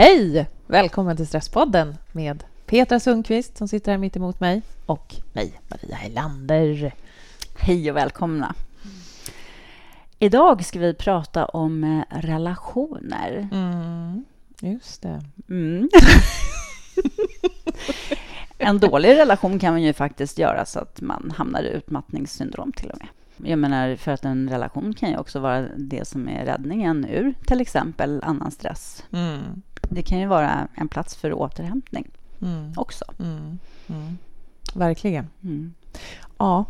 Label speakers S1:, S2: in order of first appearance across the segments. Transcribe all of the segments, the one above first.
S1: Hej! Välkommen till Stresspodden med Petra Sundqvist som sitter här mitt emot mig och mig, Maria Helander.
S2: Hej och välkomna. Idag ska vi prata om eh, relationer.
S1: Mm, just det.
S2: Mm. en dålig relation kan man ju faktiskt göra så att man hamnar i utmattningssyndrom till och med. Jag menar, för att en relation kan ju också vara det som är räddningen ur till exempel annan stress.
S1: Mm,
S2: Det kan ju vara en plats för återhämtning
S1: mm,
S2: också.
S1: mm, mm. Verkligen.
S2: Mm.
S1: Ja,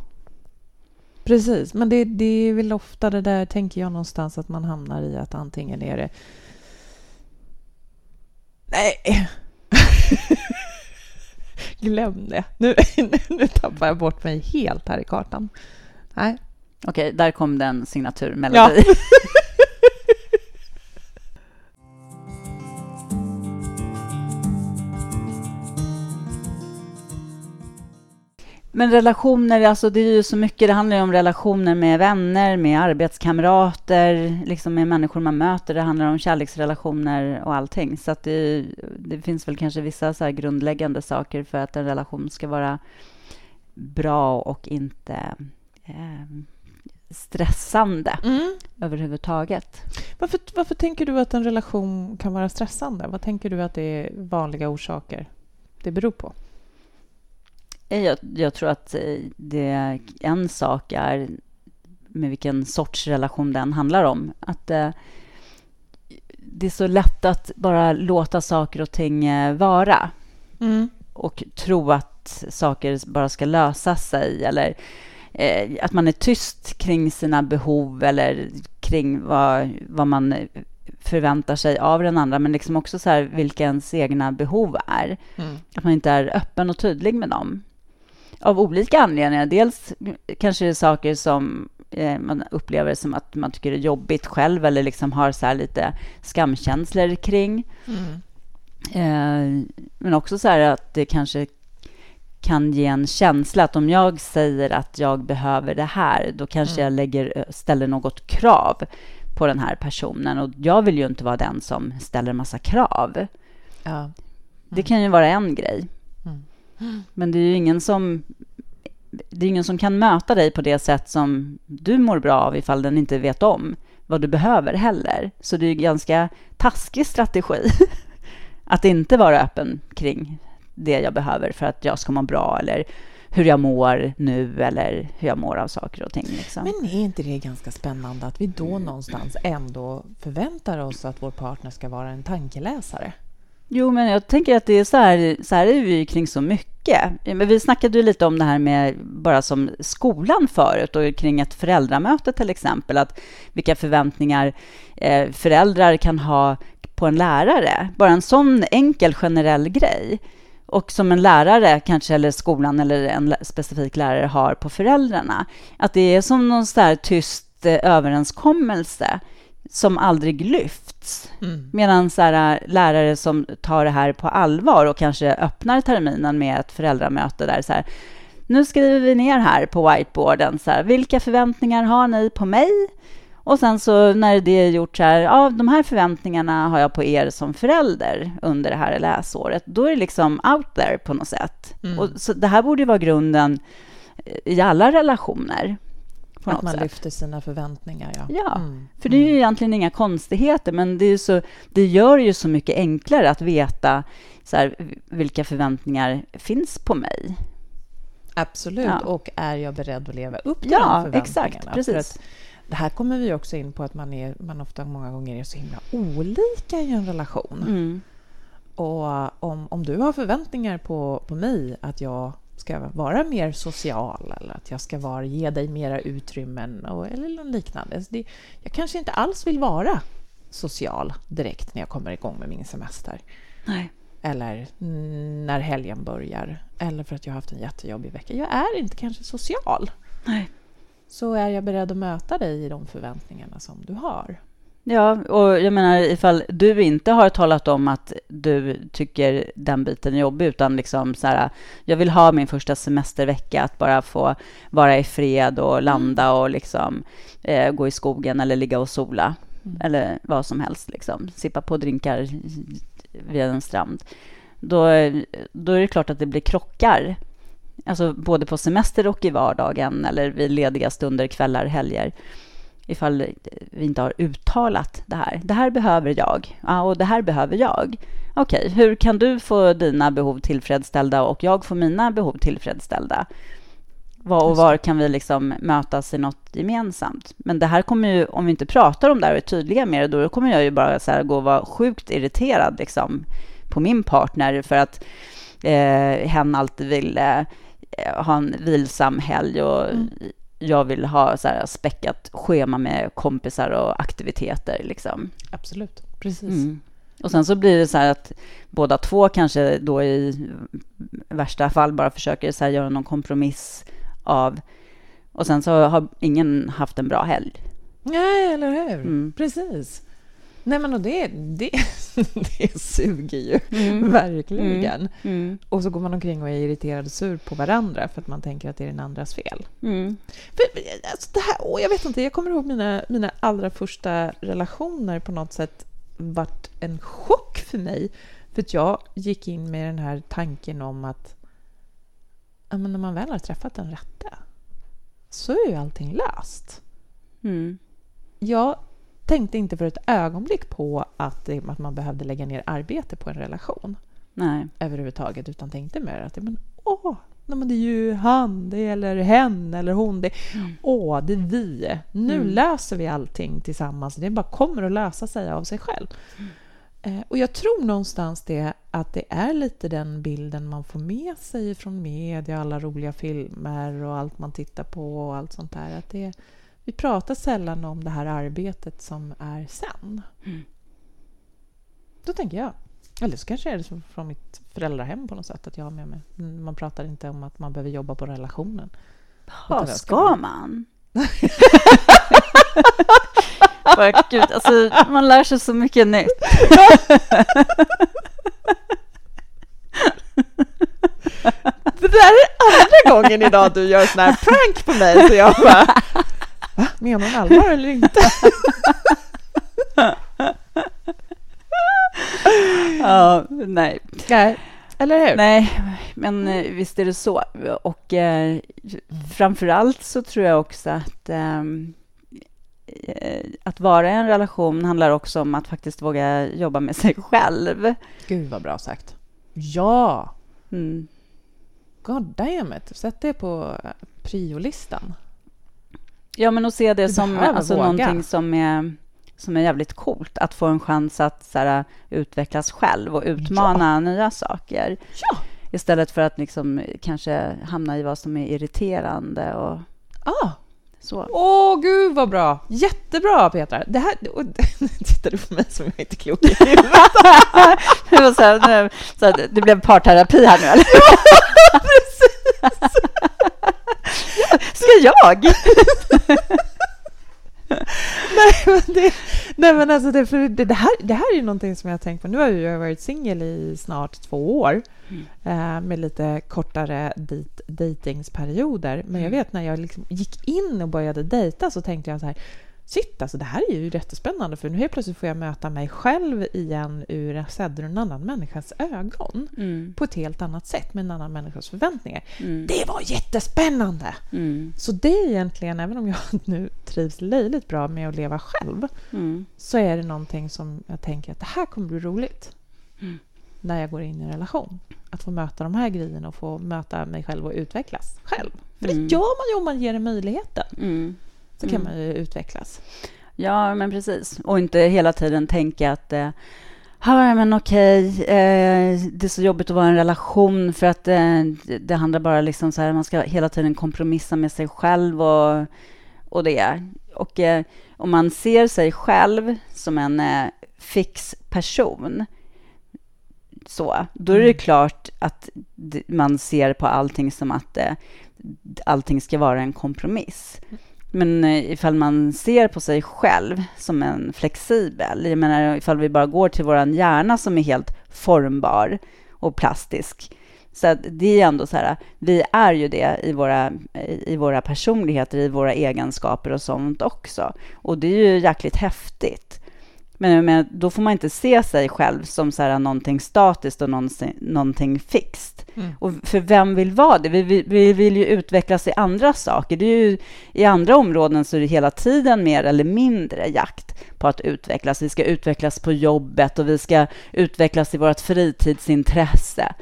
S1: precis. Men det, det är väl ofta det där, tänker jag någonstans, att man hamnar i att antingen är det... Nej! Glöm det. Nu, nu tappar jag bort mig helt här i kartan. Nej.
S2: Okej, där kom den signaturmelodi.
S1: Ja.
S2: Men relationer, alltså det är ju så mycket, det handlar ju om relationer med vänner, med arbetskamrater, liksom med människor man möter. Det handlar om kärleksrelationer och allting. Så att det, det finns väl kanske vissa så grundläggande saker för att en relation ska vara bra och inte eh, stressande
S1: Mm.
S2: överhuvudtaget.
S1: Varför, varför tänker du att en relation kan vara stressande? Vad tänker du att det är vanliga orsaker det beror på?
S2: Jag, jag tror att eh, det, en sak är med vilken sorts relation den handlar om. Att eh, det är så lätt att bara låta saker och ting eh, vara
S1: Mm.
S2: och tro att saker bara ska lösa sig eller eh, att man är tyst kring sina behov eller kring vad, vad man förväntar sig av den andra, men liksom också så här vilka ens egna behov är.
S1: Mm.
S2: Att man inte är öppen och tydlig med dem. Av olika anledningar. Dels kanske det är saker som eh, man upplever som att man tycker är jobbigt själv eller liksom har så här lite skamkänslor kring.
S1: Mm.
S2: Eh, men också så här att det kanske kan ge en känsla att om jag säger att jag behöver det här, då kanske
S1: Mm.
S2: jag lägger, ställer något krav på den här personen. Och jag vill ju inte vara den som ställer massa krav.
S1: Ja.
S2: Det kan ju vara en grej.
S1: Mm.
S2: Men det är ju ingen som det är ingen som kan möta dig på det sätt som du mår bra av ifall den inte vet om vad du behöver heller. Så det är ju ganska taskig strategi att inte vara öppen kring det jag behöver för att jag ska må bra eller hur jag mår nu eller hur jag mår av saker och ting. Liksom.
S1: Men är inte det ganska spännande att vi då någonstans ändå förväntar oss att vår partner ska vara en tankeläsare?
S2: Jo, men jag tänker att det är så här, så här är vi kring så mycket. Men vi snackade ju lite om det här med bara som skolan förut och kring ett föräldramöte till exempel, att vilka förväntningar eh, föräldrar kan ha på en lärare. Bara en sån enkel generell grej. Och som en lärare kanske, eller skolan eller en specifik lärare har på föräldrarna. Att det är som någon så tyst eh, överenskommelse som aldrig lyfts.
S1: Mm.
S2: Medan så här, lärare som tar det här på allvar och kanske öppnar terminen med ett föräldramöte där så här, nu skriver vi ner här på whiteboarden, så här, vilka förväntningar har ni på mig? Och sen så när det är gjort så här, ja, de här förväntningarna har jag på er som förälder under det här läsåret. Då är det liksom out there på något sätt.
S1: Mm.
S2: Och så det här borde ju vara grunden i alla relationer. På
S1: Att man
S2: sätt.
S1: lyfter sina förväntningar, ja.
S2: Ja,
S1: Mm.
S2: För det är ju egentligen inga konstigheter, men det, är så, det gör ju så mycket enklare att veta så här, vilka förväntningar finns på mig.
S1: Absolut.
S2: Ja.
S1: Och är jag beredd att leva upp till
S2: Ja,
S1: de förväntningarna?
S2: exakt,
S1: För
S2: precis.
S1: Det här kommer vi också in på att man, är, man ofta många gånger är så himla olika i en relation.
S2: Mm.
S1: Och om, om du har förväntningar på, på mig att jag ska vara mer social eller att jag ska vara, ge dig mera utrymmen och, eller något liknande. Det, jag kanske inte alls vill vara social direkt när jag kommer igång med min semester.
S2: Nej.
S1: Eller när helgen börjar. Eller för att jag har haft en jättejobbig vecka. Jag är inte kanske social.
S2: Nej.
S1: Så är jag beredd att möta dig i de förväntningarna som du har.
S2: Ja, och jag menar ifall du inte har talat om att du tycker den biten är jobbig, utan liksom så här, jag vill ha min första semestervecka, att bara få vara i fred och landa och liksom eh, gå i skogen eller ligga och sola,
S1: Mm.
S2: eller vad som helst, liksom. Sippa på drinkar vid en strand, då, då är det klart att det blir krockar. Alltså både på semester och i vardagen eller vid lediga stunder, kvällar, helger ifall vi inte har uttalat det här. Det här behöver jag ja, och det här behöver jag. Okej, okay, hur kan du få dina behov tillfredsställda och jag få mina behov tillfredsställda? Var och var kan vi liksom mötas i något gemensamt? Men det här kommer ju, om vi inte pratar om det här och är tydliga med det, då kommer jag ju bara så gå och vara sjukt irriterad liksom, på min partner för att eh, hen alltid vill eh, ha en vilsam helg och mm jag vill ha så här späckat schema med kompisar och aktiviteter. Liksom.
S1: Absolut, precis. Mm.
S2: Och sen så blir det så här att båda två kanske då i värsta fall bara försöker så göra någon kompromiss av och sen så har ingen haft en bra helg.
S1: Nej, eller hur? Mm. Precis. Nej, men och det, det, det suger ju, mm. verkligen. Mm. Mm. Och så går man omkring och är irriterad och sur på varandra för att man tänker att det är den andras fel. Mm. För, alltså det här, åh, jag vet inte, jag kommer ihåg mina, mina allra första relationer på något sätt vart en chock för mig. För att jag gick in med den här tanken om att ja, men när man väl har träffat den rätta så är ju allting löst. Mm. Jag tänkte inte för ett ögonblick på att, att man behövde lägga ner arbete på en relation.
S2: Nej.
S1: Överhuvudtaget, utan tänkte mer att men, åh, nej, men det är ju han, det eller hen eller hon. Det, mm. Åh, det är vi. Nu mm. löser vi allting tillsammans. Det bara kommer att lösa sig av sig själv. Mm. Eh, och jag tror någonstans det att det är lite den bilden man får med sig från media, alla roliga filmer och allt man tittar på och allt sånt där. Att det, vi pratar sällan om det här arbetet som är sen. Mm. Då tänker jag, eller så kanske är det från mitt föräldrahem på något sätt, att jag har med mig. Man pratar inte om att man behöver jobba på relationen.
S2: Ja, ska man? Gud, alltså, man lär sig så mycket nytt.
S1: Det där är andra gången idag du gör sån här prank på mig, så jag bara Va? Menar hon allvar eller inte?
S2: ja, nej.
S1: nej. Eller hur?
S2: Nej, men eh, visst är det så. Och eh, framför allt så tror jag också att ehm, eh, att vara i en relation handlar också om att faktiskt våga jobba med sig själv.
S1: Gud, vad bra sagt. Ja! Mm. God damn it. Sätt det på priolistan.
S2: Ja, men att se det du som alltså, någonting som är, som är jävligt coolt. Att få en chans att så här, utvecklas själv och utmana ja. nya saker.
S1: Ja.
S2: Istället för att liksom, kanske hamna i vad som är irriterande. Och,
S1: ah. Så. Åh, gud vad bra! Jättebra, Petra! Det här... Och, tittar du på mig som jag inte är klok i
S2: det, så här, så det blev parterapi här nu, eller? Precis! Ska jag?
S1: nej, men det, nej, men alltså det, för det, det, här, det här är ju någonting som jag har tänkt på. Nu har jag varit singel i snart två år mm. eh, med lite kortare dejtingsperioder. Men mm. jag vet när jag liksom gick in och började dejta så tänkte jag så här Shit, alltså det här är ju jättespännande för nu helt plötsligt får jag möta mig själv igen ur, sedd ur en annan människas ögon mm. på ett helt annat sätt med en annan människas förväntningar. Mm. Det var jättespännande! Mm. Så det är egentligen, även om jag nu trivs löjligt bra med att leva själv mm. så är det någonting som jag tänker att det här kommer bli roligt mm. när jag går in i en relation. Att få möta de här grejerna och få möta mig själv och utvecklas själv. För det mm. gör man ju om man ger det möjligheten så kan mm. man ju utvecklas.
S2: Ja, men precis. Och inte hela tiden tänka att eh, Ja, men okej, eh, det är så jobbigt att vara i en relation för att eh, det handlar bara liksom så här, man ska hela tiden kompromissa med sig själv och, och det. Och eh, om man ser sig själv som en eh, fix person, så, då är det mm. klart att man ser på allting som att eh, allting ska vara en kompromiss. Men eh, ifall man ser på sig själv som en flexibel, jag menar ifall vi bara går till vår hjärna som är helt formbar och plastisk, så det är ändå så här, vi är ju det i våra, i våra personligheter, i våra egenskaper och sånt också. Och det är ju jäkligt häftigt. Men, men då får man inte se sig själv som så här, någonting statiskt och någonting, någonting fixt. Mm. Och för vem vill vara det? Vi, vi, vi, vill ju utvecklas i andra saker. Det är ju, I andra områden så är det hela tiden mer eller mindre jakt på att utvecklas. Vi ska utvecklas på jobbet och vi ska utvecklas i vårt fritidsintresse.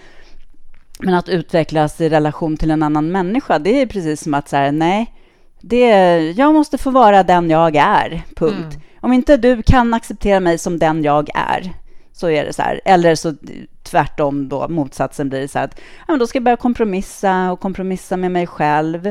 S2: Men att utvecklas i relation till en annan människa, det är precis som att säga nej, det, jag måste få vara den jag är, punkt. Mm. Om inte du kan acceptera mig som den jag är, så är det så här. Eller så tvärtom då, motsatsen blir så här att ja, men då ska jag börja kompromissa och kompromissa med mig själv.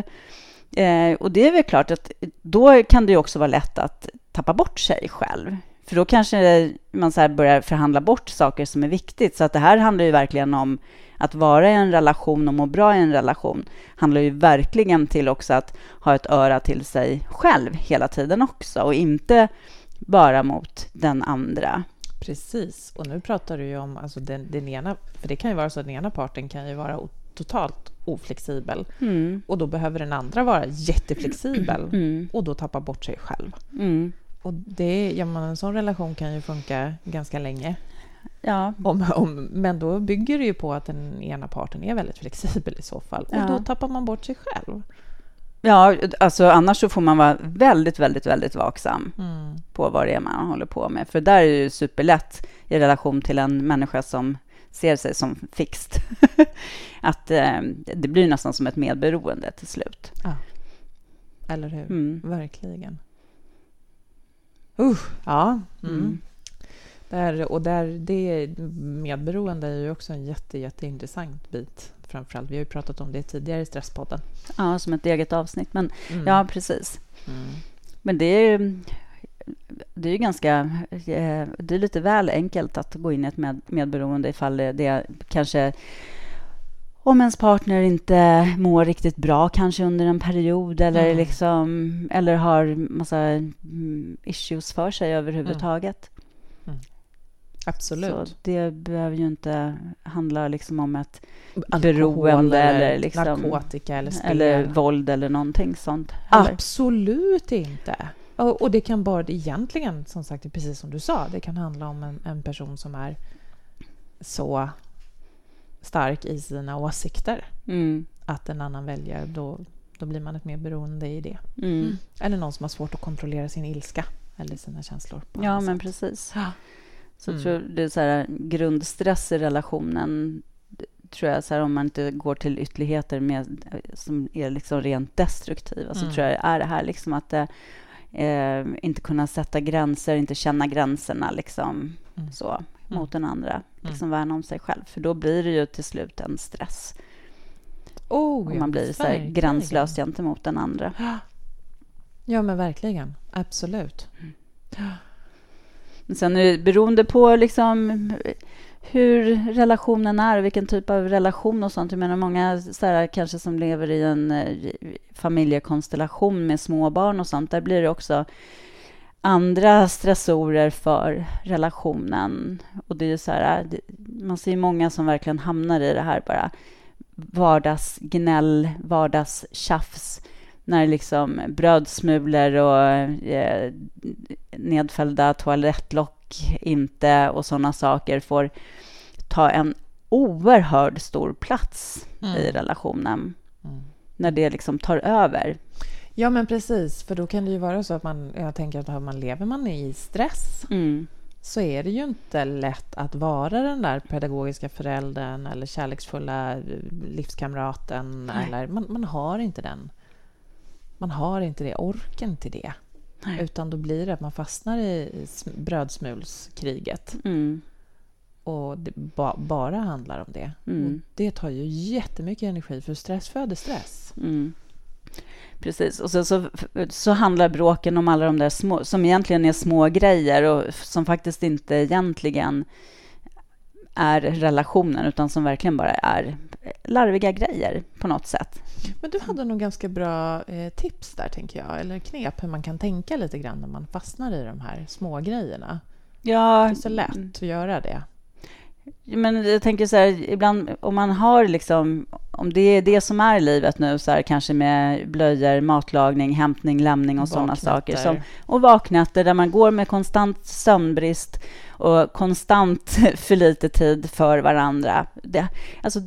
S2: Eh, och det är väl klart att då kan det ju också vara lätt att tappa bort sig själv. För då kanske man så börjar förhandla bort saker som är viktigt. Så att det här handlar ju verkligen om att vara i en relation och må bra i en relation handlar ju verkligen till också att ha ett öra till sig själv hela tiden också och inte bara mot den andra.
S1: Precis, och nu pratar du ju om alltså den, den ena, för det kan ju vara så att den ena parten kan ju vara totalt oflexibel mm. och då behöver den andra vara jätteflexibel mm. och då tappa bort sig själv. Mm. Och det, ja, men en sån relation kan ju funka ganska länge. Ja. Om, om, men då bygger det ju på att den ena parten är väldigt flexibel i så fall. Och ja. då tappar man bort sig själv.
S2: Ja, alltså annars så får man vara väldigt, väldigt, väldigt vaksam mm. på vad det är man håller på med. För där är det ju superlätt i relation till en människa som ser sig som fixt. att eh, det blir nästan som ett medberoende till slut. Ja.
S1: Eller hur? Mm. Verkligen. Uh, ja. Mm. Mm. Där, och där, det medberoende är ju också en jätte, jätteintressant bit. Framförallt. Vi har ju pratat om det tidigare i Stresspodden.
S2: Ja, som ett eget avsnitt. Men mm. ja, precis. Mm. Men det är det är ju ganska... Eh, det är lite väl enkelt att gå in i ett med, medberoende ifall det, kanske om ens partner inte mår riktigt bra kanske under en period eller, mm. liksom, eller har massa mm, issues för sig överhuvudtaget.
S1: Absolut. Så
S2: det behöver ju inte handla liksom om ett Alkohol beroende eller, eller liksom,
S1: narkotika eller spel.
S2: Eller våld eller någonting sånt.
S1: Heller. Absolut inte. Och, och, det kan bara egentligen, som sagt, precis som du sa, det kan handla om en, en person som är så stark i sina åsikter mm. att en annan väljer, då, då blir man ett mer beroende i det. Mm. Eller någon som har svårt att kontrollera sin ilska eller sina känslor.
S2: ja, men sätt. precis. Ja. Så mm. tror det är så här, grundstress i relationen tror jag, så här, om man inte går till ytterligheter med, som är liksom rent destruktiva, så mm. tror jag är det här liksom att det, eh, inte kunna sätta gränser, inte känna gränserna liksom, mm. så, mm. mot den andra. Mm. Liksom värna om sig själv, för då blir det ju till slut en stress. Oh, om man blir så här, gränslös gentemot den andra.
S1: Ja, men verkligen. Absolut.
S2: Mm. Men sen är det beroende på liksom hur relationen är, vilken typ av relation och sånt. Jag menar många så här, kanske som lever i en eh, familjekonstellation med små barn och sånt, där blir det också andra stressorer för relationen. Och det är så här, man ser många som verkligen hamnar i det här bara vardagsgnäll, vardagstjafs när liksom brödsmulor och eh, nedfällda toalettlock inte och sådana saker får ta en oerhört stor plats mm. i relationen. Mm. När det liksom tar över.
S1: Ja, men precis. För då kan det ju vara så att man... Jag tänker att man lever man i stress mm. så är det ju inte lätt att vara den där pedagogiska föräldern eller kärleksfulla livskamraten. Eller, man, man har inte den... Man har inte det, orken till det. Nej. Utan då blir det att man fastnar i brödsmulskriget. Mm och det ba bara handlar om det. Mm. Och det tar ju jättemycket energi, för stress föder stress. Mm.
S2: Precis. Och sen så, så handlar bråken om alla de där små, som egentligen är små grejer och som faktiskt inte egentligen är relationen, utan som verkligen bara är larviga grejer på något sätt.
S1: Men du hade nog ganska bra eh, tips där, tänker jag, eller knep hur man kan tänka lite grann när man fastnar i de här små grejerna. Ja. Det är så lätt att göra det.
S2: Men jag tänker så här, ibland om man har liksom, om det är det som är livet nu, så här, kanske med blöjor, matlagning, hämtning, lämning och sådana saker. Som, och vaknätter där man går med konstant sömnbrist och konstant för lite tid för varandra. Det, alltså,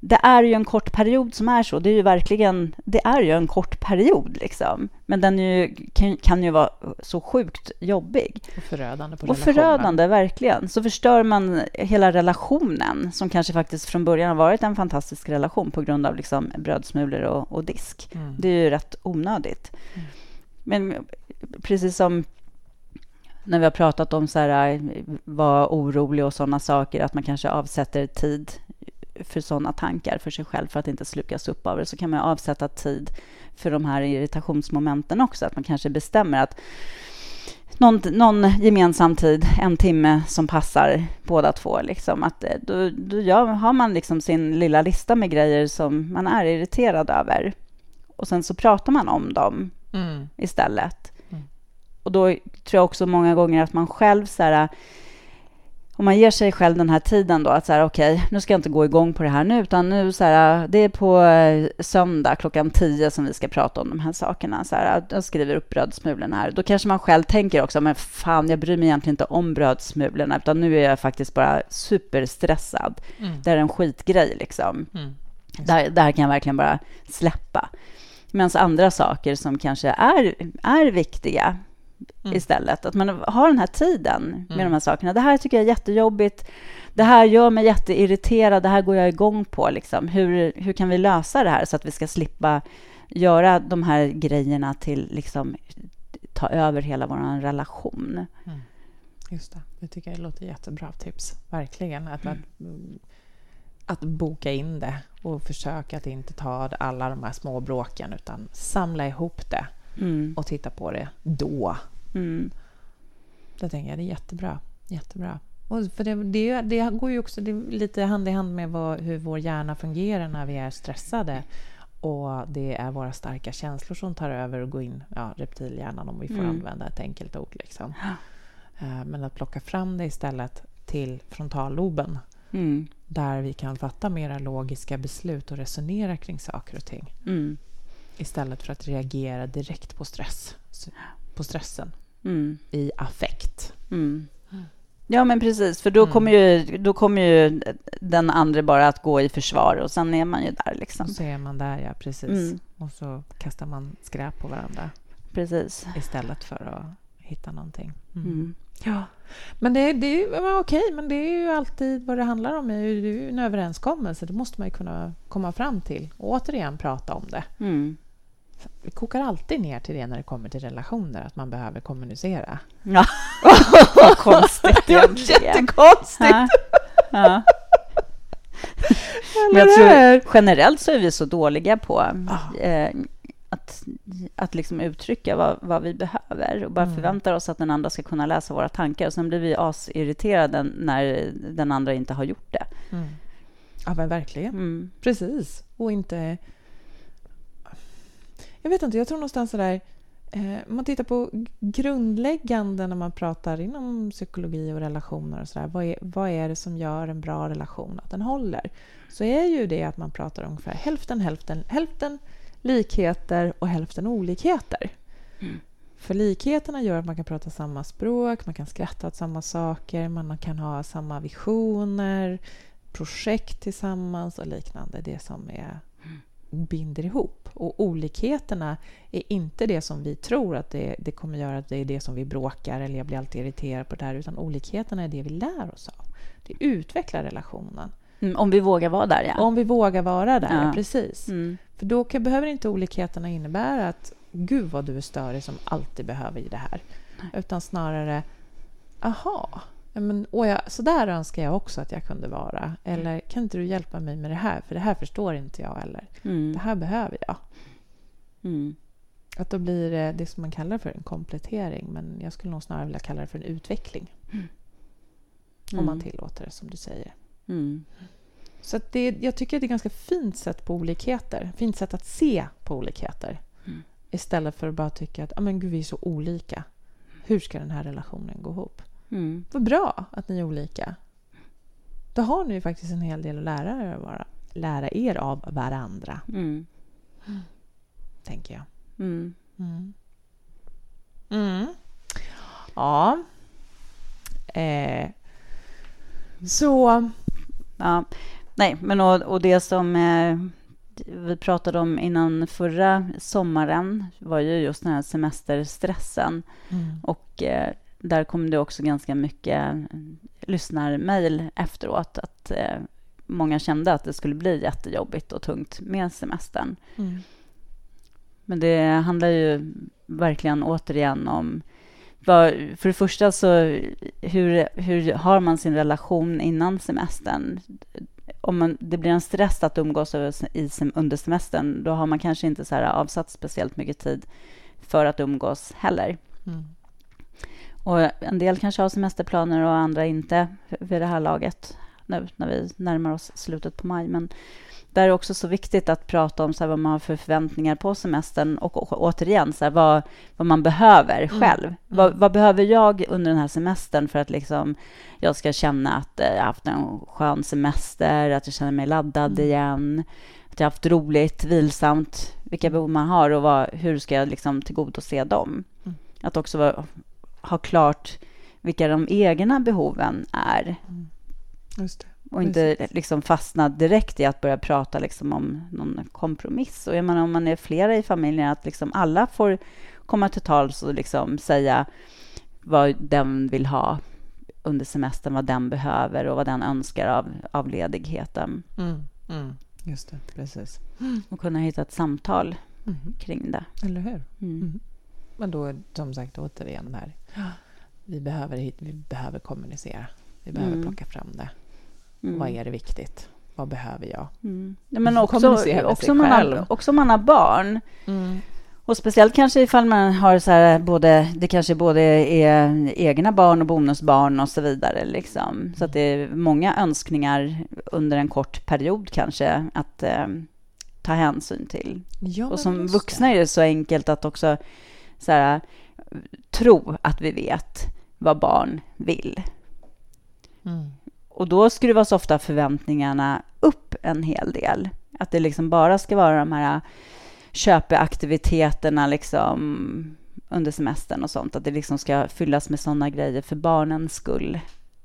S2: det är ju en kort period som är så. Det är ju verkligen, det är ju en kort period liksom. Men den ju, kan, kan, ju vara så sjukt jobbig.
S1: Och förödande på
S2: Och förödande, verkligen. Så förstör man hela relationen, som kanske faktiskt från början har varit en fantastisk relation på grund av liksom brödsmulor och, och disk. Mm. Det är ju rätt onödigt. Mm. Men precis som när vi har pratat om så här, vara orolig och sådana saker, att man kanske avsätter tid för sådana tankar för sig själv för att inte slukas upp av det, så kan man avsätta tid för de här irritationsmomenten också. Att man kanske bestämmer att någon, någon gemensam tid, en timme som passar båda två. Liksom. Att eh, då, då gör, har man liksom sin lilla lista med grejer som man är irriterad över. Och sen så pratar man om dem mm. istället. Mm. Och då tror jag också många gånger att man själv så här, om man ger sig själv den här tiden då, att så här, okej, okay, nu ska jag inte gå igång på det här nu, utan nu så här, det är på eh, söndag klockan tio som vi ska prata om de här sakerna. Så här, jag skriver upp brödsmulorna här. Då kanske man själv tänker också, men fan, jag bryr mig egentligen inte om brödsmulorna, utan nu är jag faktiskt bara superstressad. Mm. Det är en skitgrej liksom. Mm. Där, där kan jag verkligen bara släppa. Medan andra saker som kanske är, är viktiga, mm. istället. Att man har den här tiden med mm. de här sakerna. Det här tycker jag är jättejobbigt. Det här gör mig jätteirriterad. Det här går jag igång på. Liksom. Hur, hur kan vi lösa det här så att vi ska slippa göra de här grejerna till liksom, ta över hela vår relation? Mm.
S1: Just det. Det tycker jag låter jättebra tips. Verkligen. Att, mm. att, att boka in det och försöka att inte ta alla de här små bråken utan samla ihop det mm. och titta på det då. Mm. Det tänker jag, det är jättebra. jättebra. Och för det, det, det går ju också lite hand i hand med vad, hur vår hjärna fungerar när vi är stressade. Och det är våra starka känslor som tar över och går in, ja, reptilhjärnan om vi får mm. använda ett enkelt ord. Liksom. Uh, men att plocka fram det istället till frontalloben mm. där vi kan fatta mera logiska beslut och resonera kring saker och ting. Mm istället för att reagera direkt på stress, på stressen mm. i affekt.
S2: Mm. Ja, men precis, för då mm. kommer, ju, då kommer ju den andra bara att gå i försvar och sen är man ju där. Liksom.
S1: så är man där, ja, precis. Mm. Och så kastar man skräp på varandra.
S2: Precis.
S1: Istället för att hitta någonting. Mm. Ja. Men det, det är ju okej, men det är ju alltid vad det handlar om. Det är ju en överenskommelse. Det måste man ju kunna komma fram till. Och återigen prata om det. Mm. Det kokar alltid ner till det när det kommer till relationer, att man behöver kommunicera.
S2: Ja, vad konstigt
S1: Det är jättekonstigt! Ja. Ja.
S2: Men jag tror, generellt så är vi så dåliga på eh, att, att liksom uttrycka vad, vad vi behöver och bara mm. förväntar oss att den andra ska kunna läsa våra tankar. Och sen blir vi asirriterade när den andra inte har gjort det. Mm.
S1: Ja, men verkligen. Mm. Precis. Och inte jag vet inte, jag tror någonstans sådär... Eh, man tittar på grundläggande när man pratar inom psykologi och relationer och sådär. Vad är, vad är det som gör en bra relation att den håller? Så är ju det att man pratar ungefär hälften, hälften, hälften likheter och hälften olikheter. Mm. För likheterna gör att man kan prata samma språk, man kan skratta åt samma saker, man kan ha samma visioner, projekt tillsammans och liknande. Det som är binder ihop. Och olikheterna är inte det som vi tror att det, det kommer göra att det är det som vi bråkar eller jag blir alltid irriterad på det här, utan olikheterna är det vi lär oss av. Det utvecklar relationen.
S2: Mm, om vi vågar vara där, ja.
S1: Om vi vågar vara där, ja. precis. Mm. För då kan, behöver inte olikheterna innebära att gud vad du är störig som alltid behöver i det här. Nej. Utan snarare, aha, men, så där önskar jag också att jag kunde vara. Eller kan inte du hjälpa mig med det här? För det här förstår inte jag. Eller mm. det här behöver jag. Mm. Att då blir det det som man kallar för en komplettering. Men jag skulle nog snarare vilja kalla det för en utveckling. Mm. Om man mm. tillåter det, som du säger. Mm. Så det, jag tycker att det är ett ganska fint sätt på olikheter. Fint sätt att se på olikheter. Mm. Istället för att bara tycka att ah, men gud, vi är så olika. Hur ska den här relationen gå ihop? Mm. Vad bra att ni är olika. då har ni ju faktiskt en hel del att lära er, vara, lära er av varandra,
S2: Mm.
S1: tänker jag.
S2: Mm.
S1: Mm. Mm. Ja. Eh. Så...
S2: Ja, nej, men och, och det som eh, vi pratade om innan förra sommaren var ju just den här semesterstressen.
S1: Mm.
S2: Och eh, där kom det också ganska mycket lyssnarmail efteråt att eh, många kände att det skulle bli jättejobbigt och tungt med semestern.
S1: Mm.
S2: Men det handlar ju verkligen återigen om för det första så hur, hur har man sin relation innan semestern? Om man, det blir en stress att umgås i, under semestern, då har man kanske inte så här avsatt speciellt mycket tid för att umgås heller.
S1: Mm.
S2: Och en del kanske har semesterplaner och andra inte vid det här laget nu när vi närmar oss slutet på maj. Men där är det också så viktigt att prata om så vad man har för förväntningar på semestern och, återigen så vad, vad man behöver själv. Vad, vad behöver jag under den här semestern för att liksom, jag ska känna att eh, jag har haft en skön semester, att jag känner mig laddad igen, att jag har haft roligt, vilsamt, vilka behov man har och vad, hur ska jag liksom tillgodose dem.
S1: Mm.
S2: Att också vara, ha klart vilka de egna behoven är
S1: Just det.
S2: och inte liksom fastna direkt i att börja prata liksom om någon kompromiss. Och jag menar, om man är flera i familjen, att liksom alla får komma till tals och liksom säga vad den vill ha under semestern, vad den behöver och vad den önskar av, av ledigheten.
S1: Mm. Mm. Just det, precis.
S2: Och kunna hitta ett samtal
S1: Mm.
S2: kring det.
S1: Eller hur? Men då, som sagt, återigen här... Vi behöver, vi behöver kommunicera. Vi behöver
S2: Mm.
S1: plocka fram det.
S2: Mm.
S1: Vad är det viktigt? Vad behöver jag?
S2: Mm. Men också, också, man har, också om man har barn.
S1: Mm.
S2: Och speciellt kanske ifall man har så här både, det kanske både är egna barn och bonusbarn och så vidare. Liksom. Så att det är många önskningar under en kort period kanske att eh, ta hänsyn till.
S1: Ja,
S2: och som vuxna är det så enkelt att också så här, tro att vi vet vad barn vill.
S1: Mm.
S2: Och då skruvas ofta förväntningarna upp en hel del. Att det liksom bara ska vara de här köpeaktiviteterna liksom under semestern och sånt. Att det liksom ska fyllas med sådana grejer för barnens skull.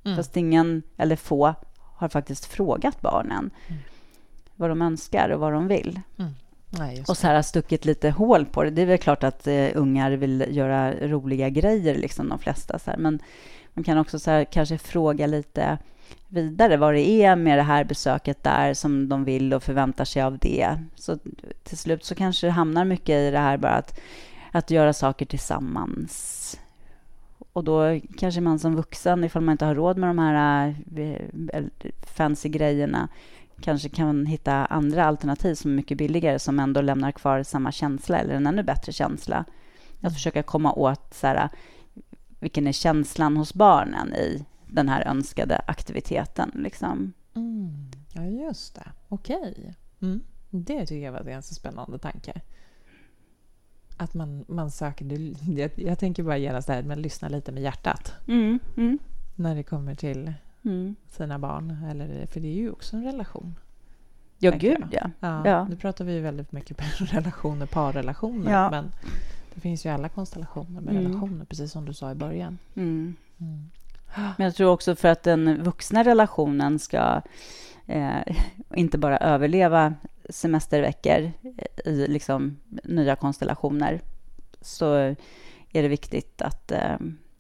S1: Mm.
S2: Fast ingen, eller få, har faktiskt frågat barnen
S1: Mm.
S2: vad de önskar och vad de vill.
S1: Nej,
S2: Och så här har stuckit lite hål på det. Det är väl klart att eh, ungar vill göra roliga grejer, liksom de flesta. Så här. Men man kan också så här, kanske fråga lite vidare vad det är med det här besöket där som de vill och förväntar sig av det. Så till slut så kanske det hamnar mycket i det här bara att, att göra saker tillsammans. Och då kanske man som vuxen, ifall man inte har råd med de här eh, fancy grejerna, kanske kan hitta andra alternativ som är mycket billigare som ändå lämnar kvar samma känsla eller en ännu bättre känsla. Att försöka komma åt så här, vilken är känslan hos barnen i den här önskade aktiviteten. Liksom.
S1: Mm. Ja, just det. Okej. Mm. Det tycker jag var en ganska spännande tanke. Att man, man söker... Jag, jag tänker bara genast med att lyssna lite med hjärtat
S2: Mm, mm,
S1: när det kommer till
S2: mm.
S1: sina barn. Eller, för det är ju också en relation.
S2: Ja, gud ja.
S1: Ja,
S2: Ja.
S1: Nu pratar vi ju väldigt mycket på relationer, parrelationer.
S2: Ja.
S1: Men det finns ju alla konstellationer med
S2: Mm.
S1: relationer, precis som du sa i början.
S2: Mm.
S1: Mm.
S2: Men jag tror också för att den vuxna relationen ska eh, inte bara överleva semesterveckor i liksom nya konstellationer så är det viktigt att, eh,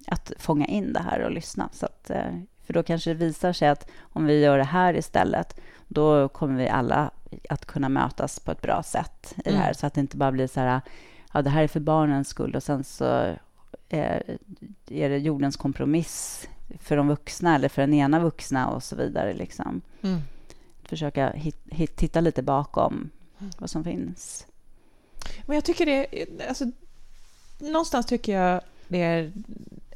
S2: att fånga in det här och lyssna. Så att, eh, för då kanske det visar sig att om vi gör det här istället då kommer vi alla att kunna mötas på ett bra sätt i det här.
S1: Mm.
S2: Så att det inte bara blir så här, ja det här är för barnens skull och sen så eh, är det jordens kompromiss för de vuxna eller för den ena vuxna och så vidare. Liksom.
S1: Mm.
S2: Försöka hit, hit, titta lite bakom vad som finns.
S1: Men jag tycker det alltså, någonstans tycker jag det är,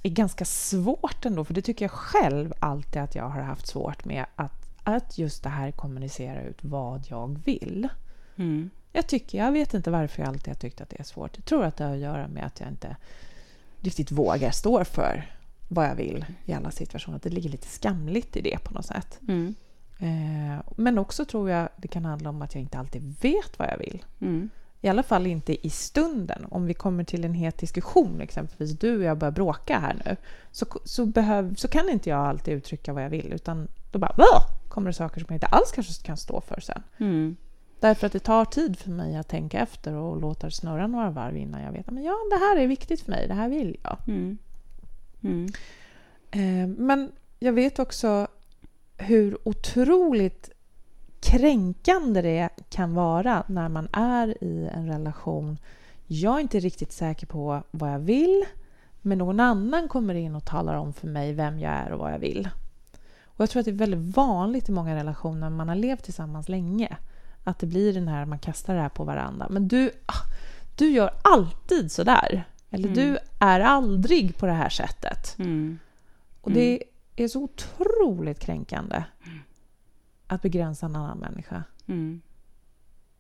S1: är ganska svårt ändå, för det tycker jag själv alltid att jag har haft svårt med att, att just det här kommunicera ut vad jag vill.
S2: Mm.
S1: Jag tycker, jag vet inte varför jag alltid har tyckt att det är svårt. Jag tror att det har att göra med att jag inte riktigt vågar stå för vad jag vill i alla situationer. Att det ligger lite skamligt i det på något sätt.
S2: Mm.
S1: Eh, men också tror jag det kan handla om att jag inte alltid vet vad jag vill.
S2: Mm.
S1: I alla fall inte i stunden. Om vi kommer till en het diskussion, exempelvis du och jag börjar bråka här nu, så, så, behöv, så kan inte jag alltid uttrycka vad jag vill, utan då bara Wah! kommer det saker som jag inte alls kanske kan stå för sen.
S2: Mm.
S1: Därför att det tar tid för mig att tänka efter och låta det snurra några varv innan jag vet att ja, det här är viktigt för mig, det här vill jag.
S2: Mm. Mm.
S1: Eh, men jag vet också hur otroligt kränkande det kan vara när man är i en relation. Jag är inte riktigt säker på vad jag vill, men någon annan kommer in och talar om för mig vem jag är och vad jag vill. Och Jag tror att det är väldigt vanligt i många relationer när man har levt tillsammans länge. Att det blir den här, man kastar det här på varandra. Men du, ah, du gör alltid så där. Eller
S2: Mm.
S1: du är aldrig på det här sättet.
S2: Mm.
S1: Och det är så otroligt kränkande att begränsa en annan människa
S2: Mm.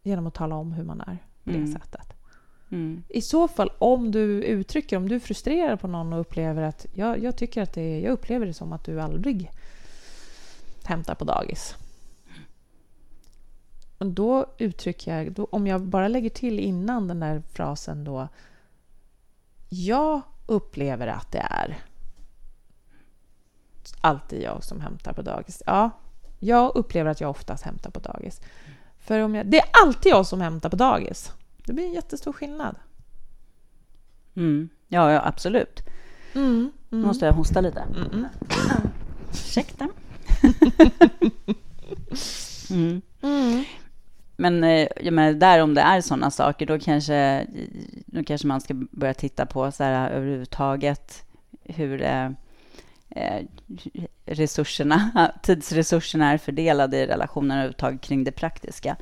S1: genom att tala om hur man är på det
S2: Mm.
S1: sättet.
S2: Mm.
S1: I så fall, om du uttrycker, om du är frustrerad på någon och upplever att jag, jag tycker att det, jag upplever det som att du aldrig hämtar på dagis. Och då uttrycker jag, då, om jag bara lägger till innan den där frasen då. Jag upplever att det är alltid jag som hämtar på dagis. Ja, jag upplever att jag oftast hämtar på dagis. För om jag, det är alltid jag som hämtar på dagis. Det blir en jättestor skillnad.
S2: Mm. Ja, ja, absolut.
S1: Mm,
S2: Nu måste jag hosta lite.
S1: mm.
S2: Ursäkta. mm.
S1: Mm.
S2: Men eh, jag menar, där om det är sådana saker, då kanske, då kanske man ska börja titta på så här, överhuvudtaget hur resurserna, tidsresurserna är fördelade i relationen överhuvudtaget kring det praktiska.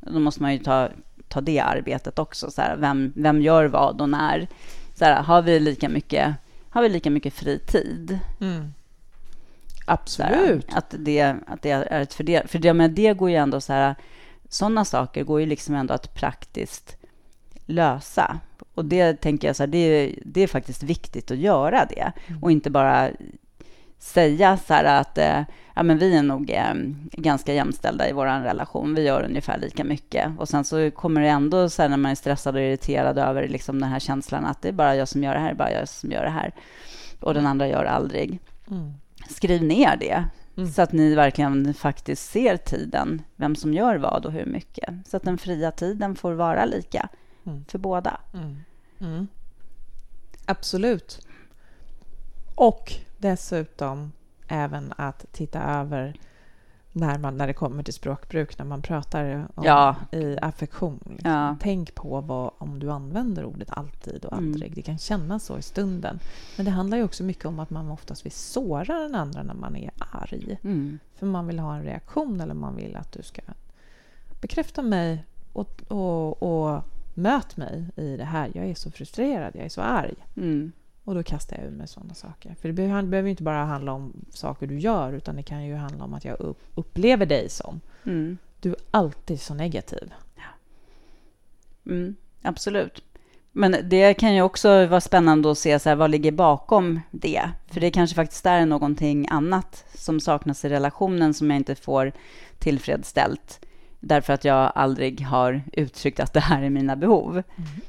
S2: Då måste man ju ta, ta det arbetet också. Så här, vem, vem gör vad och när? Så här, har, vi lika mycket, har vi lika mycket fritid?
S1: Mm.
S2: Så här,
S1: Absolut.
S2: att, det, att det är ett fördel... För det, men det går ju ändå så här... Sådana saker går ju liksom ändå att praktiskt lösa. Och det tänker jag så här, det, är- det är faktiskt viktigt att göra det. Och inte bara säga så här att eh, ja, men vi är nog eh, ganska jämställda i vår relation. Vi gör ungefär lika mycket. Och sen så kommer det ändå så här när man är stressad och irriterad över liksom den här känslan att det är bara jag som gör det här, det är bara jag som gör det här. Och den andra gör aldrig
S1: Mm.
S2: skriv ner det
S1: Mm.
S2: så att ni verkligen faktiskt ser tiden, vem som gör vad och hur mycket. Så att den fria tiden får vara lika
S1: Mm.
S2: för båda.
S1: Mm. Mm. Absolut. Och dessutom även att titta över när, man, när det kommer till språkbruk, när man pratar om,
S2: Ja.
S1: i affektion. Liksom.
S2: Ja.
S1: Tänk på vad, om du använder ordet alltid och
S2: Mm.
S1: aldrig. Det kan kännas så i stunden. Men det handlar ju också mycket om att man oftast vill såra den andra när man är arg.
S2: Mm.
S1: För man vill ha en reaktion eller man vill att du ska bekräfta mig och, och, och möt mig i det här. Jag är så frustrerad, jag är så arg.
S2: Mm.
S1: Och då kastar jag ur mig sådana saker. För det behöver, behöver inte bara handla om saker du gör utan det kan ju handla om att jag upp, upplever dig som
S2: Mm.
S1: du är alltid så negativ.
S2: Mm. Absolut. Men det kan ju också vara spännande att se så här, vad ligger bakom det. För det kanske faktiskt är någonting annat som saknas i relationen som jag inte får tillfredsställt därför att jag aldrig har uttryckt att det här är mina behov.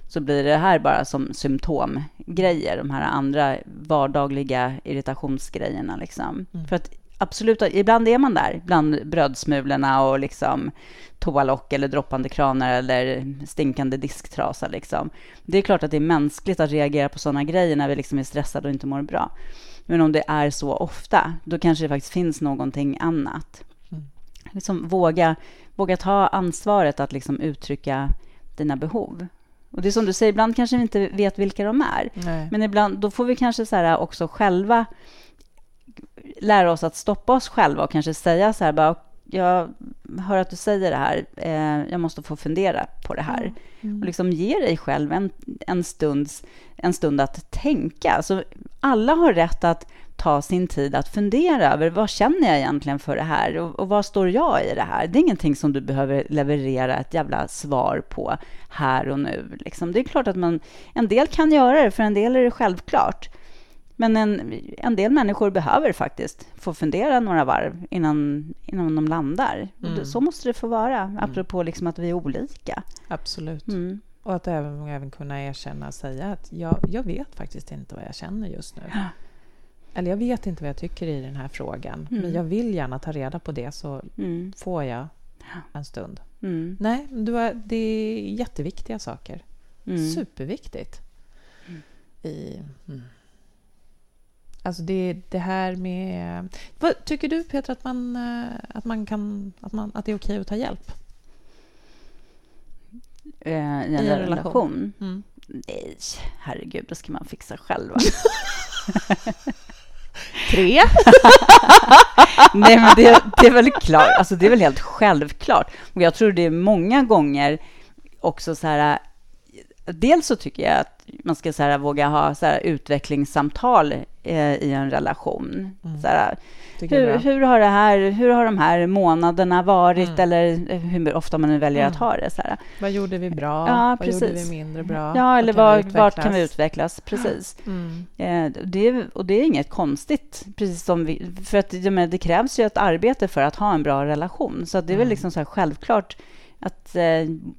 S2: Så blir det här bara som symptomgrejer, de här andra vardagliga irritationsgrejerna. Liksom.
S1: Mm.
S2: För att absolut, ibland är man där, bland brödsmulorna och liksom toalock eller droppande kranar eller stinkande disktrasa. Liksom. Det är klart att det är mänskligt att reagera på sådana grejer när vi liksom är stressade och inte mår bra. Men om det är så ofta, då kanske det faktiskt finns någonting annat.
S1: Mm.
S2: Liksom våga, våga ta ansvaret att liksom uttrycka dina behov. Och det är som du säger, ibland kanske vi inte vet vilka de är.
S1: Nej.
S2: Men ibland, då får vi kanske så här också själva lära oss att stoppa oss själva och kanske säga så här, bara, jag hör att du säger det här, eh, jag måste få fundera på det här.
S1: Mm.
S2: Och liksom ge dig själv en, en, stunds, en stund att tänka. Så alla har rätt att ta sin tid att fundera över vad känner jag egentligen för det här och, och vad står jag i det här? Det är ingenting som du behöver leverera ett jävla svar på här och nu. Liksom. Det är klart att man, en del kan göra det, för en del är det självklart. Men en, en del människor behöver faktiskt få fundera några varv innan, innan de landar.
S1: Mm.
S2: Så måste det få vara, apropå liksom att vi är olika.
S1: Absolut.
S2: Mm.
S1: Och att även, även kunna erkänna och säga att jag, jag vet faktiskt inte vad jag känner just nu. Eller jag vet inte vad jag tycker i den här frågan.
S2: Mm.
S1: Men jag vill gärna ta reda på det så
S2: Mm.
S1: får jag en stund.
S2: Mm.
S1: Nej, du har, det är jätteviktiga saker.
S2: Mm.
S1: Superviktigt. I, mm. Alltså det, det här med... Vad, tycker du Peter att man, eh, att man kan... Att, man, att det är okej att ta hjälp?
S2: Eh, I en,
S1: I en
S2: relation?
S1: relation. Mm.
S2: Nej, herregud, det ska man fixa själv.
S1: Tre.
S2: Nej, men det, det är väl klart. Alltså, det är väl helt självklart. Och jag tror det är många gånger också så här... Dels så tycker jag att man ska så här, våga ha så här, utvecklingssamtal eh, i en relation.
S1: Mm.
S2: Så här, hur, hur, har det här, hur har de här månaderna varit?
S1: Mm.
S2: Eller hur ofta man nu väljer att
S1: Mm.
S2: ha det. Så här.
S1: Vad gjorde vi bra?
S2: Ja,
S1: vad gjorde
S2: precis.
S1: vi mindre bra?
S2: Ja, eller
S1: Vad kan vi
S2: vart kan vi
S1: utvecklas?
S2: Precis.
S1: Mm.
S2: Eh, det är, och det är inget konstigt, precis som vi, för att menar, det krävs ju ett arbete för att ha en bra relation. Så att det är väl
S1: Mm.
S2: liksom så självklart att eh,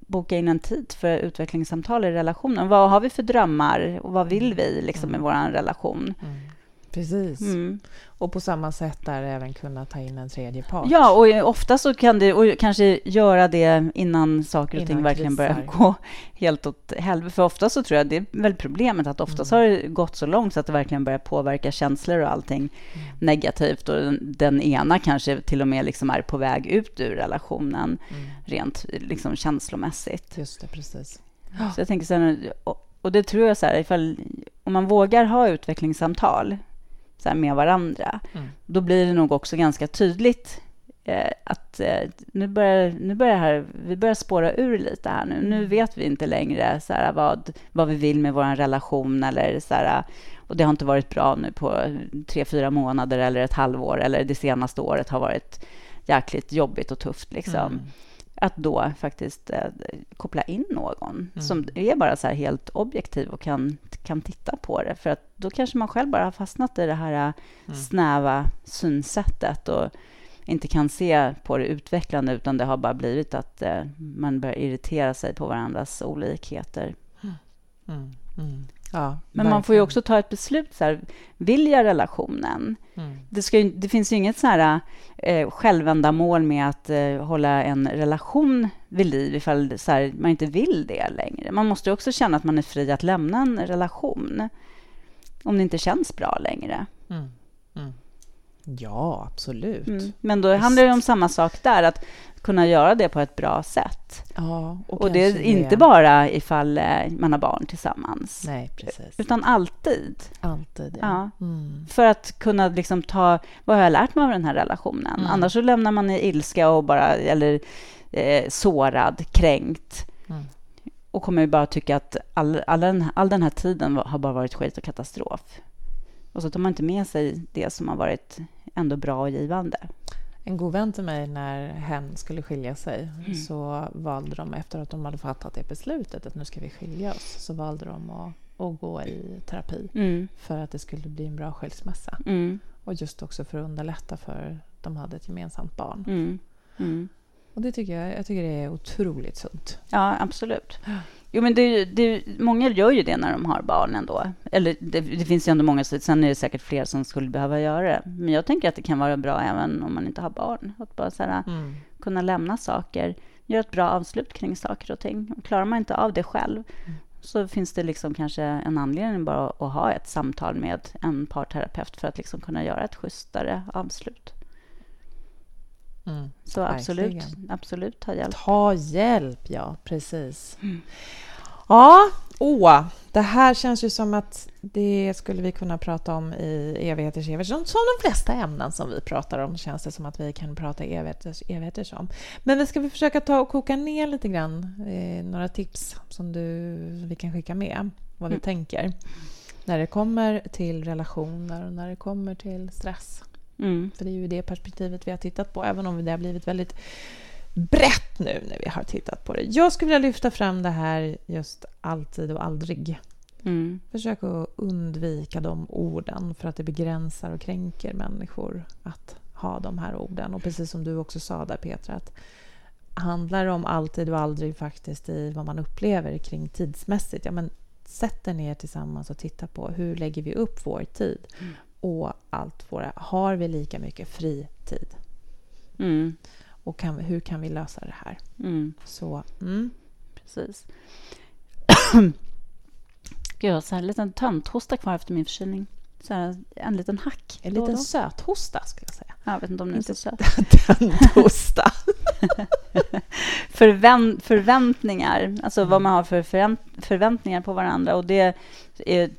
S2: boka in en tid för utvecklingssamtal i relationen. Vad har vi för drömmar och vad vill vi liksom, i
S1: Mm.
S2: vår relation?
S1: Mm. Precis.
S2: Mm.
S1: Och på samma sätt där även kunna ta in en tredje part.
S2: Ja, och ofta så kan det, och kanske göra det innan saker och
S1: Innan
S2: ting verkligen
S1: krisar.
S2: börjar gå helt åt helvete. För ofta så tror jag det är väl problemet att oftast
S1: Mm.
S2: har det gått så långt så att det verkligen börjar påverka känslor och allting
S1: Mm.
S2: negativt. Och den, den ena kanske till och med liksom är på väg ut ur relationen
S1: Mm.
S2: rent liksom känslomässigt.
S1: Just det, precis.
S2: Så jag tänker så här, och, och det tror jag så här, ifall, om man vågar ha utvecklingssamtal så här, med varandra,
S1: Mm.
S2: då blir det nog också ganska tydligt eh, att eh, nu börjar, nu börjar här, vi börjar spåra ur lite här nu. Nu
S1: Mm.
S2: vet vi inte längre så här, vad, vad vi vill med vår relation eller så här, och det har inte varit bra nu på tre, fyra månader eller ett halvår eller det senaste året har varit jäkligt jobbigt och tufft liksom
S1: Mm.
S2: Att då faktiskt eh, koppla in någon
S1: Mm.
S2: som är bara så helt objektiv och kan, kan titta på det. För att då kanske man själv bara har fastnat i det här eh,
S1: Mm.
S2: snäva synsättet och inte kan se på det utvecklande utan det har bara blivit att eh, man börjar irritera sig på varandras olikheter.
S1: Mm. Ja,
S2: Men man får ju också ta ett beslut. Så här, vill jag relationen?
S1: Mm.
S2: Det, ska det finns ju inget så här, eh, självändamål med att eh, hålla en relation vid liv ifall så här, man inte vill det längre. Man måste ju också känna att man är fri att lämna en relation om det inte känns bra längre.
S1: Mm. Mm. Ja, absolut.
S2: Mm. Men då handlar det om samma sak där, att kunna göra det på ett bra sätt.
S1: Ja,
S2: Och, det är inte bara ifall eh, man har barn tillsammans,
S1: Nej, precis.
S2: utan alltid.
S1: Alltid,
S2: Ja.
S1: ja. Mm.
S2: För att kunna liksom ta, vad har jag lärt mig av den här relationen?
S1: Mm.
S2: Annars så lämnar man i ilska och bara, eller eh, sårad, kränkt.
S1: Mm.
S2: Och kommer ju bara tycka att all, all, den, all den här tiden har bara varit skit och katastrof. Och så tar man inte med sig det som har varit ändå bra och givande.
S1: En god vän till mig, när hen skulle skilja sig
S2: Mm.
S1: så valde de, efter att de hade fattat det beslutet att nu ska vi skilja oss, så valde de att, att gå i terapi
S2: Mm.
S1: för att det skulle bli en bra skilsmässa.
S2: Mm.
S1: Och just också för att underlätta för de hade ett gemensamt barn.
S2: Mm. Mm.
S1: Och det tycker jag, jag tycker det är otroligt sunt.
S2: Ja, absolut. Jo, men det, det, många gör ju det när de har barn ändå. Eller det, det finns ju ändå många, så sen är det säkert fler som skulle behöva göra det. Men jag tänker att det kan vara bra även om man inte har barn. Att bara så här,
S1: Mm.
S2: kunna lämna saker, göra ett bra avslut kring saker och ting. Och klarar man inte av det själv så finns det liksom kanske en anledning bara att ha ett samtal med en parterapeut för att liksom kunna göra ett schysstare avslut.
S1: Mm.
S2: Så absolut,
S1: Verkligen.
S2: absolut ta hjälp.
S1: Ta hjälp, ja. Precis.
S2: Mm.
S1: Ja, åh, det här känns ju som att det skulle vi kunna prata om i evigheters evigheters. Som, som de flesta ämnen som vi pratar om känns det som att vi kan prata evigheters evigheters om. Men vi ska vi försöka ta och koka ner lite grann, eh, några tips som du, vi kan skicka med, vad vi
S2: Mm.
S1: tänker. När det kommer till relationer och när det kommer till stress.
S2: Mm.
S1: För det är ju det perspektivet vi har tittat på, även om det har blivit väldigt brett nu när vi har tittat på det. Jag skulle vilja lyfta fram det här just alltid och aldrig.
S2: Mm.
S1: Försök att undvika de orden för att det begränsar och kränker människor att ha de här orden. Och precis som du också sa där Petra, att handlar det om alltid och aldrig faktiskt i vad man upplever kring tidsmässigt, ja men sätt er ner tillsammans och titta på hur lägger vi upp vår tid
S2: Mm.
S1: Och allt våra, har vi lika mycket fritid?
S2: Mm.
S1: Och kan, hur kan vi lösa det här?
S2: Mm.
S1: Så, mm.
S2: Precis. Gud, jag har så här en liten tönthosta kvar efter min förkylning. Så här, en liten hack.
S1: En liten söthosta skulle jag säga.
S2: Jag vet inte om den är så söt.
S1: Tönthosta.
S2: Förvänt, förväntningar, alltså vad man har för förvänt, förväntningar på varandra. Och det är,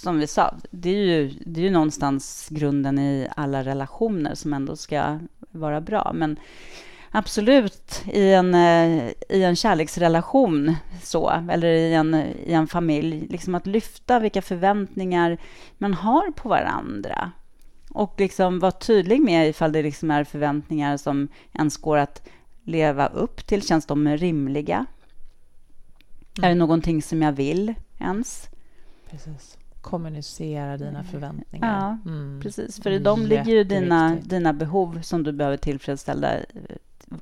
S2: som vi sa, det är, ju, det är ju någonstans grunden i alla relationer som ändå ska vara bra. Men absolut, i en, eh, i en kärleksrelation så, eller i en, i en familj, liksom att lyfta vilka förväntningar man har på varandra. Och liksom vara tydlig med ifall det liksom är förväntningar som ens går att leva upp till? Känns de rimliga? Är det någonting som jag vill ens?
S1: Precis. Kommunicera dina förväntningar.
S2: Ja,
S1: Mm.
S2: Precis, för i dem ligger ju dina, dina behov som du behöver tillfredsställa,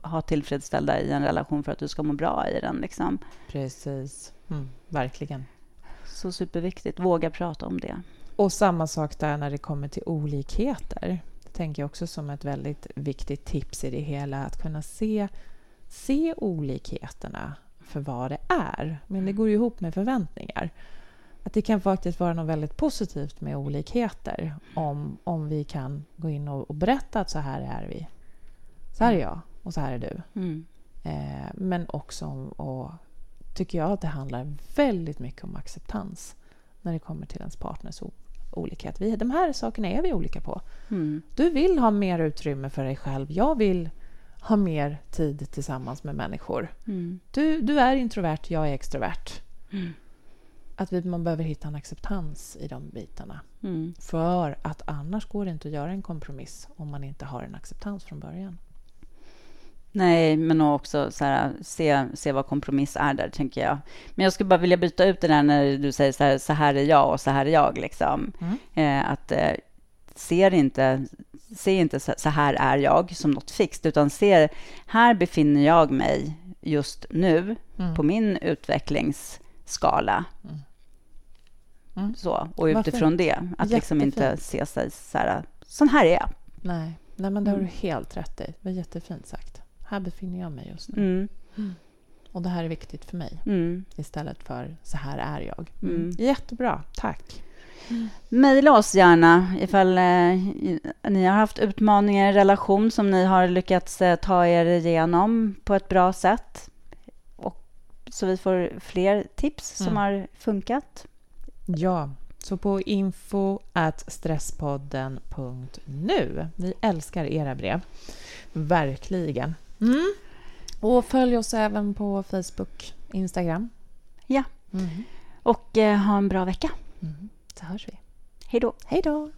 S2: ha tillfredsställda i en relation för att du ska må bra i den. Liksom.
S1: Precis. Mm, verkligen.
S2: Så superviktigt. Våga prata om det.
S1: Och samma sak där när det kommer till olikheter. Det tänker jag också som ett väldigt viktigt tips i det hela. Att kunna se, se olikheterna för vad det är. Men det går ju ihop med förväntningar. Att det kan faktiskt vara något väldigt positivt med olikheter. Om, om vi kan gå in och, och berätta att så här är vi. Så här är jag och så här är du.
S2: Mm.
S1: Eh, men också om, och tycker jag att det handlar väldigt mycket om acceptans när det kommer till ens partners olikhet. Vi, de här sakerna är vi olika på.
S2: Mm.
S1: Du vill ha mer utrymme för dig själv. Jag vill ha mer tid tillsammans med människor.
S2: Mm.
S1: Du, du är introvert, jag är extrovert. Att vi, man behöver hitta en acceptans i de bitarna.
S2: Mm.
S1: För att annars går det inte att göra en kompromiss om man inte har en acceptans från början.
S2: Nej, men också så här, se, se vad kompromiss är där, tänker jag. Men jag skulle bara vilja byta ut det där när du säger så här, så här är jag och så här är jag. Liksom.
S1: Mm.
S2: Eh, att eh, ser inte, se inte så, så här är jag som något fixt, utan se här befinner jag mig just nu
S1: Mm.
S2: på min utvecklingsskala.
S1: Mm. Mm.
S2: Så, och utifrån det, att liksom inte se sig så här, sån här är jag.
S1: Nej, Nej men det har du
S2: Mm.
S1: helt rätt i. Det var jättefint sagt. Här befinner jag mig just nu.
S2: Mm.
S1: Och det här är viktigt för mig.
S2: Mm.
S1: Istället för så här är jag.
S2: Mm.
S1: Jättebra, tack.
S2: Mejla oss gärna ifall eh, ni har haft utmaningar i relation som ni har lyckats eh, ta er igenom på ett bra sätt. Så vi får fler tips som
S1: Mm.
S2: har funkat.
S1: Ja, så på info at stresspodden.nu. Vi älskar era brev. Verkligen. Mm. Och följ oss även på Facebook, Instagram.
S2: Ja.
S1: Mm.
S2: Och eh, ha en bra vecka.
S1: Mm. Så hörs vi.
S2: Hej då.
S1: Hej då!